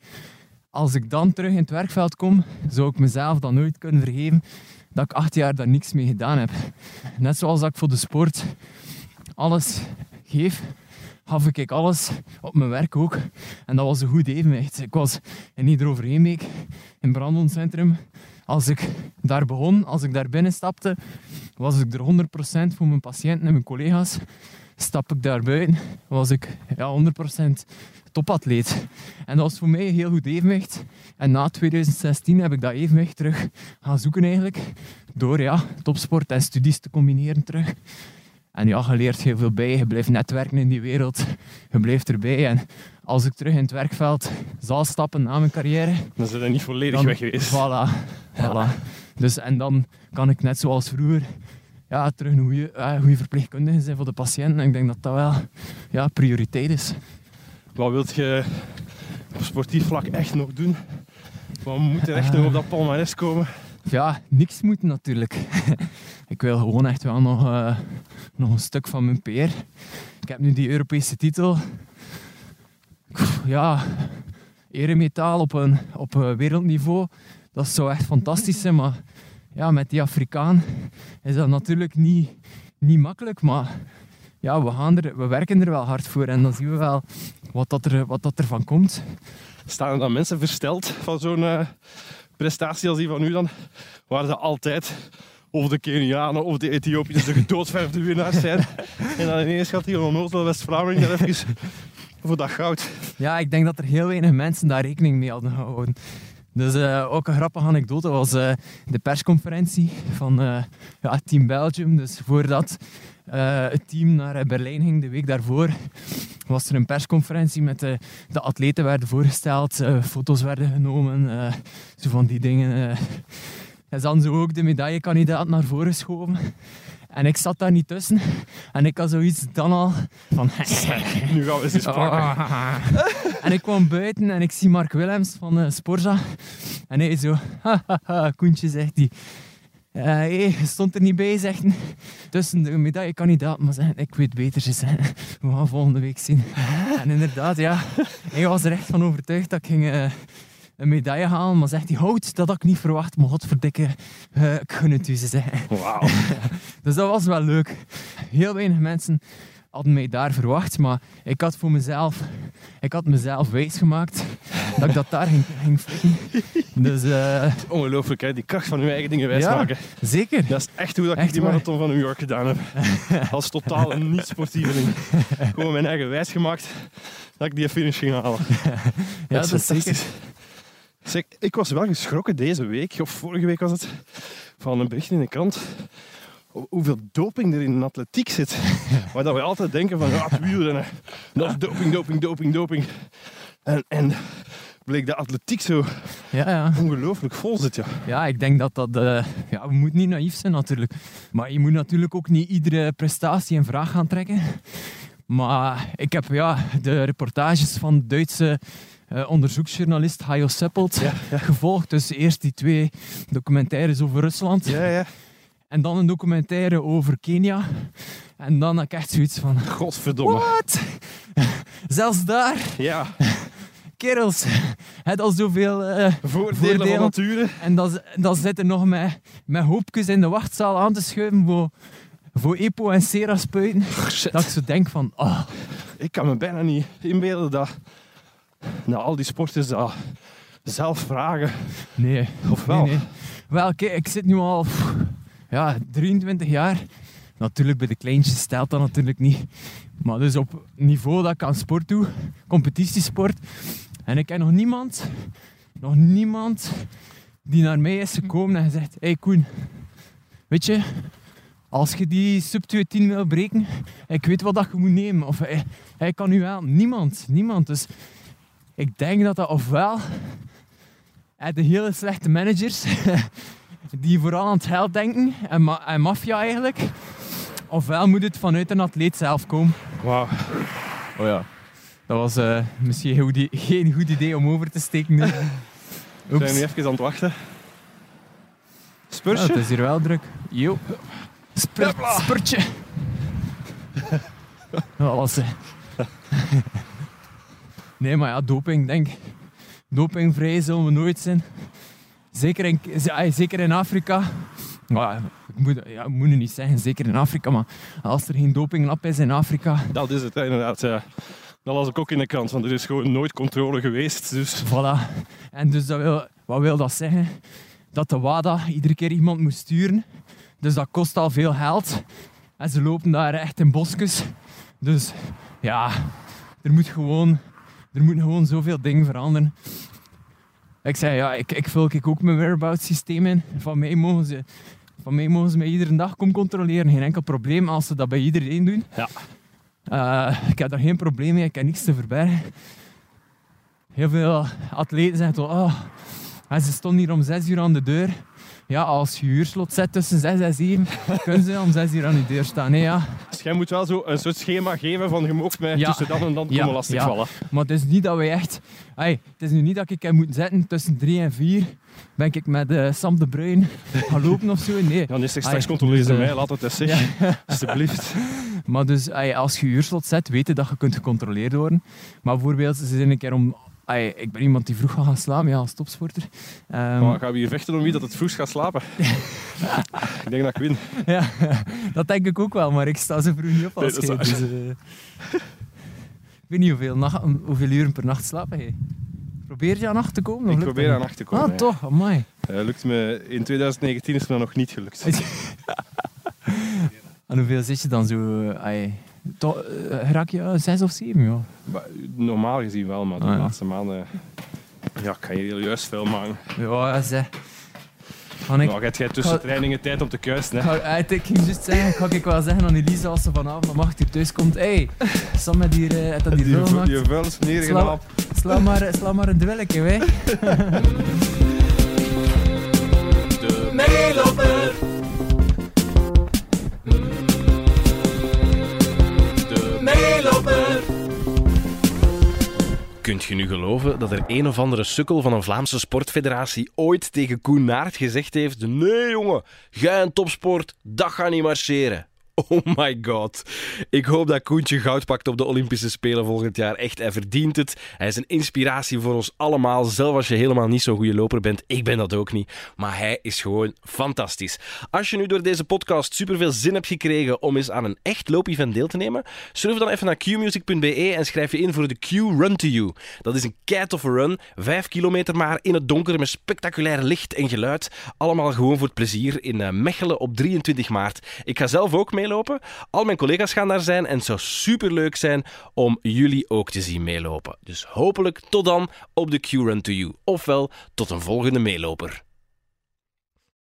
Als ik dan terug in het werkveld kom, zou ik mezelf dan nooit kunnen vergeven dat ik acht jaar daar niks mee gedaan heb. Net zoals ik voor de sport alles geef, gaf ik alles op mijn werk ook. En dat was een goed evenwicht. Ik was in Nederoverheenbeek, in het brandwondcentrum. Als ik daar begon, als ik daar binnen stapte, was ik er 100% voor mijn patiënten en mijn collega's. Stap ik daar buiten, was ik ja, 100% topatleet. En dat was voor mij een heel goed evenwicht. En na 2016 heb ik dat evenwicht terug gaan zoeken eigenlijk. Door ja, topsport en studies te combineren terug. En ja, je leert heel veel bij. Je blijft netwerken in die wereld. Je blijft erbij. En als ik terug in het werkveld zal stappen na mijn carrière... Dan zijn we niet volledig Dan, weg geweest. Voilà. voilà. Dus, en dan kan ik net zoals vroeger ja, terug een goede, ja, goede verpleegkundige zijn voor de patiënt. En ik denk dat dat wel ja, prioriteit is. Wat wilt je op sportief vlak echt nog doen? Wat moet er echt nog op dat palmares komen? Ja, niks moet natuurlijk. ik wil gewoon echt wel nog, eh, nog een stuk van mijn PR. Ik heb nu die Europese titel. Ja, eremetaal op een, op wereldniveau. Dat zou echt fantastisch zijn, maar ja, met die Afrikaan is dat natuurlijk niet, niet makkelijk. Maar ja, we, gaan er, we werken er wel hard voor en dan zien we wel wat, dat er, wat dat ervan komt. Staan er dan mensen versteld van zo'n eh, prestatie als die van u dan? Waar ze altijd of de Kenianen of de Ethiopiërs de gedoodverfde winnaars zijn. en dan ineens gaat hier onnozel West-Vlaming daar even voor dat goud. Ja, ik denk dat er heel weinig mensen daar rekening mee hadden gehouden. Dus eh, ook een grappige anekdote was eh, de persconferentie van ja, Team Belgium. Dus voordat eh, het team naar eh, Berlijn ging, de week daarvoor, was er een persconferentie met de, de atleten werden voorgesteld, eh, foto's werden genomen, eh, zo van die dingen. eh. En dan zo ook de medaillekandidaat naar voren geschoven. En ik zat daar niet tussen. En ik had zoiets dan al van... Nu gaan we eens pakken. Ah. en ik kwam buiten en ik zie Mark Willems van eh, Sporza. En hij zo, Koentje zegt hij. Eh, hey, stond er niet bij, zegt. Tussen de medaillekandidaat, maar zegt, ik weet beter, ze zeggen, we gaan volgende week zien. en inderdaad, ja, hij was er echt van overtuigd dat ik ging eh, een medaille halen. Maar zegt hij, houd, dat had ik niet verwacht, maar godverdikke, uh, ik gun het u, ze zeggen. Wauw. Dus dat was wel leuk. Heel weinig mensen hadden mij daar verwacht, maar ik had voor mezelf, ik had mezelf wijsgemaakt dat ik dat daar ging, ging flikken. Dus eh, Ongelooflijk, hè? die kracht van uw eigen dingen Ja. wijsmaken. zeker. Dat is echt hoe dat ik die waar. marathon van New York gedaan heb. Als totaal een niet-sportieveling. Gewoon mijn eigen wijs gemaakt dat ik die finish ging halen. Ja, dat is fantastisch. Zeg, ik was wel geschrokken deze week, of vorige week was het, van een bericht in de krant. Ho- Hoeveel doping er in een atletiek zit. Waar dat we altijd denken van, het wielrennen, dat is doping, doping, doping, doping. En, en bleek de atletiek zo Ja, ja. ongelooflijk vol zit, ja. ja, ik denk dat dat... eh, ja, we moeten niet naïef zijn natuurlijk. Maar je moet natuurlijk ook niet iedere prestatie in vraag gaan trekken. Maar ik heb ja, de reportages van de Duitse eh, onderzoeksjournalist Hajo Seppelt gevolgd. Dus eerst die twee documentaires over Rusland. Ja, ja. En dan een documentaire over Kenia. En dan had ik echt zoiets van... Godverdomme. Wat? Zelfs daar, Ja, kerels, het al zoveel eh, voordelen, Voordelen. van nature. En dan, dan zitten nog met, met hoopjes in de wachtzaal aan te schuiven voor, voor EPO en Sera spuiten. Shit. Dat ik zo denk van, ah, Ik kan me bijna niet inbeelden dat na al die sporters dat zelf vragen. nee. Of wel? Nee, nee. Wel, kijk, ik zit nu al pff, ja, 23 jaar. Natuurlijk, bij de kleintjes stelt dat natuurlijk niet. Maar dus op niveau dat ik aan sport doe, competitiesport. En ik ken nog niemand, nog niemand die naar mij is gekomen en gezegd: Hé hey Koen, weet je, als je die sub 210 wil breken, ik weet wat dat je moet nemen. Of hij, hij kan u wel. Niemand, niemand. Dus ik denk dat dat ofwel eh, de hele slechte managers die vooral aan het geld denken en, ma en maffia eigenlijk. Ofwel moet het vanuit een atleet zelf komen. Wauw. Oh ja. Dat was eh, misschien geen goed, i- geen goed idee om over te steken. nu. We Oeps. zijn nu even aan het wachten. Ja, Spursje? het is hier wel druk. Jo. Spur, spurtje. Dat was het. Nee, maar ja, doping, denk ik. Dopingvrij zullen we nooit zijn. Zeker in, zeker in Afrika. Ja, ik moet, ja, ik moet het niet zeggen, zeker in Afrika. Maar als er geen dopinglab is in Afrika, Dat is het, inderdaad. Ja. Dat las ik ook in de krant, want er is gewoon nooit controle geweest. Dus Voilà. En dus dat wil, wat wil dat zeggen? Dat de WADA iedere keer iemand moet sturen. Dus dat kost al veel geld. En ze lopen daar echt in bosjes. Dus ja, er moet gewoon, er moeten gewoon zoveel dingen veranderen. Ik zei, ja, ik, ik vul ik ook mijn whereabouts systeem in. Van mij mogen ze, van mij mogen ze mij iedere dag komen controleren. Geen enkel probleem als ze dat bij iedereen doen. Ja. Eh, ik heb daar geen probleem mee, ik heb niets te verbergen. Heel veel atleten zeggen toch, oh, en ze stonden hier om 6 uur aan de deur. Ja, als je uurslot zet tussen 6 en 7, kunnen ze om 6 uur aan de deur staan. Nee, ja. Dus jij moet wel zo een soort schema geven van je mag mij Ja. tussen dan en dan Ja, komen lastigvallen. Maar het is niet dat wij echt... Ai, het is nu niet dat ik heb moeten zetten tussen 3 en 4. Ben ik met eh, Sam de Bruin gaan lopen of zo? Nee. Dan is er straks controleren ze dus, eh, mij, laat het eens zeggen. Alsjeblieft. Maar dus, ai, als je uurslot zet, weet je dat je kunt gecontroleerd worden. Maar bijvoorbeeld, ze zijn een keer om... ik ben iemand die vroeg gaat gaan slapen, ja, als topsporter. Ehm, Maar gaan we hier vechten om wie dat het vroeg gaat slapen? ik denk dat ik win. Ja, dat denk ik ook wel, maar ik sta zo vroeg niet op als Nee, dus, eh, ik weet niet hoeveel, nacht, hoeveel uren per nacht slapen jij. Probeer je aan nacht te komen? Ik probeer aan nacht te komen. Ah, ja. toch? Amai. Ja, lukt me, in 2019 is me dat nog niet gelukt. En hoeveel zit je dan zo? eh, to, eh, raak je eh, zes of zeven, ja. Maar Normaal gezien wel, maar de Ah, ja. laatste maanden... Ja, ik ga hier heel juist veel maken. Ja, zeg. Kan ik, Nou, heb jij tussen Ga- trainingen tijd om te kuisen, hè? ga, eh, ik ging juist zeggen, ga ik wel zeggen aan Elisa als ze vanavond om 8 uur thuis komt. Hé, hey, Sam heeft hier, eh, heeft dat hier Die, vu- gemaakt. die vuil smerige Sla-. Sla maar, sla maar een duelletje, hè. Kunt je nu geloven dat er een of andere sukkel van een Vlaamse sportfederatie ooit tegen Koen Naert gezegd heeft: Nee, jongen, jij een topsport, dat gaat niet marcheren. Oh my god. Ik hoop dat Koentje goud pakt op de Olympische Spelen volgend jaar. Echt, hij verdient het. Hij is een inspiratie voor ons allemaal. Zelf als je helemaal niet zo'n goede loper bent. Ik ben dat ook niet. Maar hij is gewoon fantastisch. Als je nu door deze podcast superveel zin hebt gekregen om eens aan een echt loopevent deel te nemen, surf dan even naar qmusic.be en schrijf je in voor de Q Run to You. Dat is een keitoffe run. Vijf kilometer maar in het donker met spectaculair licht en geluid. Allemaal gewoon voor het plezier in eh, Mechelen op 23 maart. Ik ga zelf ook Al mijn collega's gaan daar zijn en het zou superleuk zijn om jullie ook te zien meelopen. Dus hopelijk tot dan op de Q Run to You. Ofwel tot een volgende meeloper.